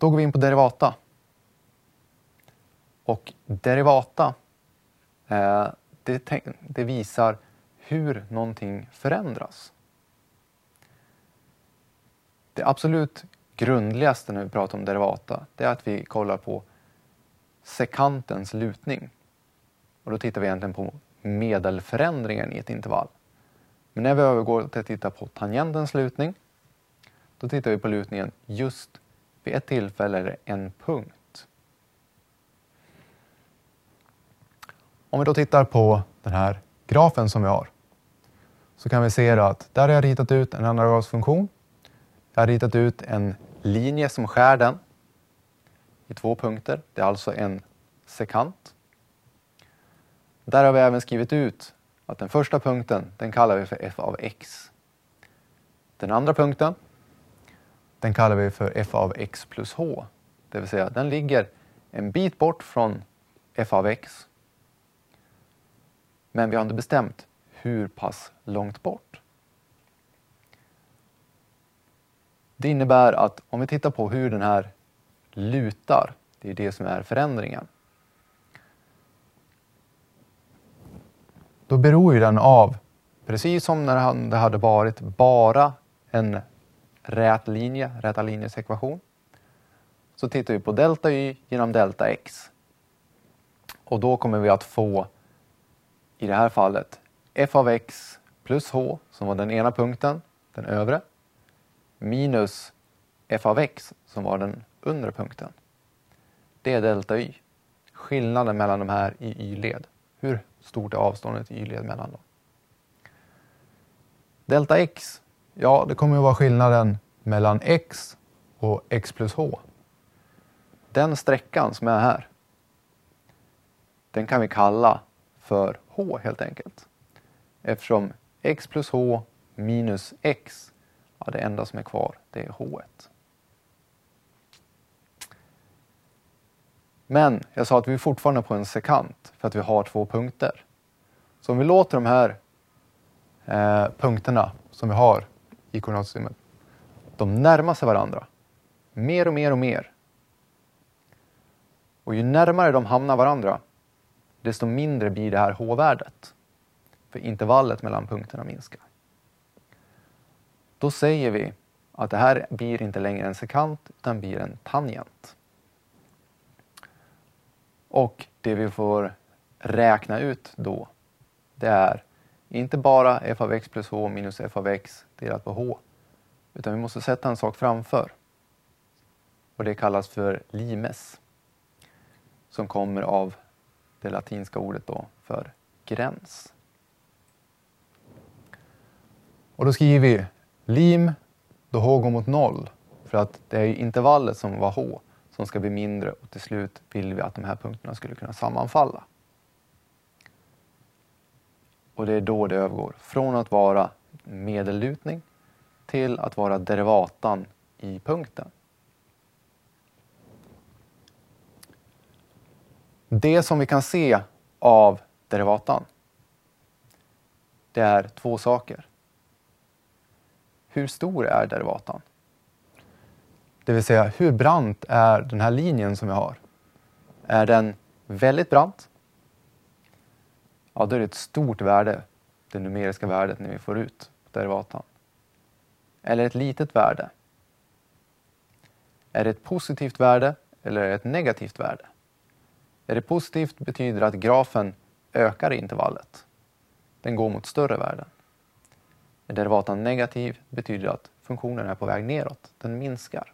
Då går vi in på derivata. Och derivata, eh, det, det visar hur någonting förändras. Det absolut grundligaste när vi pratar om derivata, det är att vi kollar på sekantens lutning. Och då tittar vi egentligen på medelförändringen i ett intervall. Men när vi övergår till att titta på tangentens lutning, då tittar vi på lutningen just vid ett tillfälle är det en punkt. Om vi då tittar på den här grafen som vi har så kan vi se att där har jag ritat ut en andragradsfunktion. Jag har ritat ut en linje som skär den i två punkter. Det är alltså en sekant. Där har vi även skrivit ut att den första punkten den kallar vi för f av x. Den andra punkten den kallar vi för f av x plus h. Det vill säga den ligger en bit bort från f av x. Men vi har inte bestämt hur pass långt bort. Det innebär att om vi tittar på hur den här lutar, det är det som är förändringen. Då beror ju den av, precis som när det hade varit bara en rät linje, räta linjens ekvation, så tittar vi på delta y genom delta x. Och då kommer vi att få, i det här fallet, f av x plus h, som var den ena punkten, den övre, minus f av x, som var den undre punkten. Det är delta y. Skillnaden mellan de här i y-led. Hur stort är avståndet i y-led mellan dem? Delta x, ja det kommer att vara skillnaden mellan x och x plus h. Den sträckan som är här, den kan vi kalla för h helt enkelt. Eftersom x plus h minus x, ja, det enda som är kvar det är h1. Men jag sa att vi är fortfarande på en sekant för att vi har två punkter. Så om vi låter de här eh, punkterna som vi har i koordinatsystemet, de närmar sig varandra mer och mer och mer. Och ju närmare de hamnar varandra, desto mindre blir det här h-värdet. För intervallet mellan punkterna minskar. Då säger vi att det här blir inte längre en sekant utan blir en tangent. Och det vi får räkna ut då, det är inte bara f av x plus h minus f av x delat på h, utan vi måste sätta en sak framför. Och det kallas för limes, som kommer av det latinska ordet då för gräns. Och då skriver vi lim då h går mot noll, för att det är intervallet som var h som ska bli mindre och till slut vill vi att de här punkterna skulle kunna sammanfalla. Och det är då det övergår från att vara medellutning till att vara derivatan i punkten. Det som vi kan se av derivatan, det är två saker. Hur stor är derivatan? Det vill säga, hur brant är den här linjen som vi har? Är den väldigt brant? Ja, då är det ett stort värde, det numeriska värdet, när vi får ut derivatan. Eller ett litet värde? Är det ett positivt värde eller är det ett negativt värde? Är det positivt betyder det att grafen ökar i intervallet. Den går mot större värden. Är derivatan negativ betyder det att funktionen är på väg neråt, den minskar.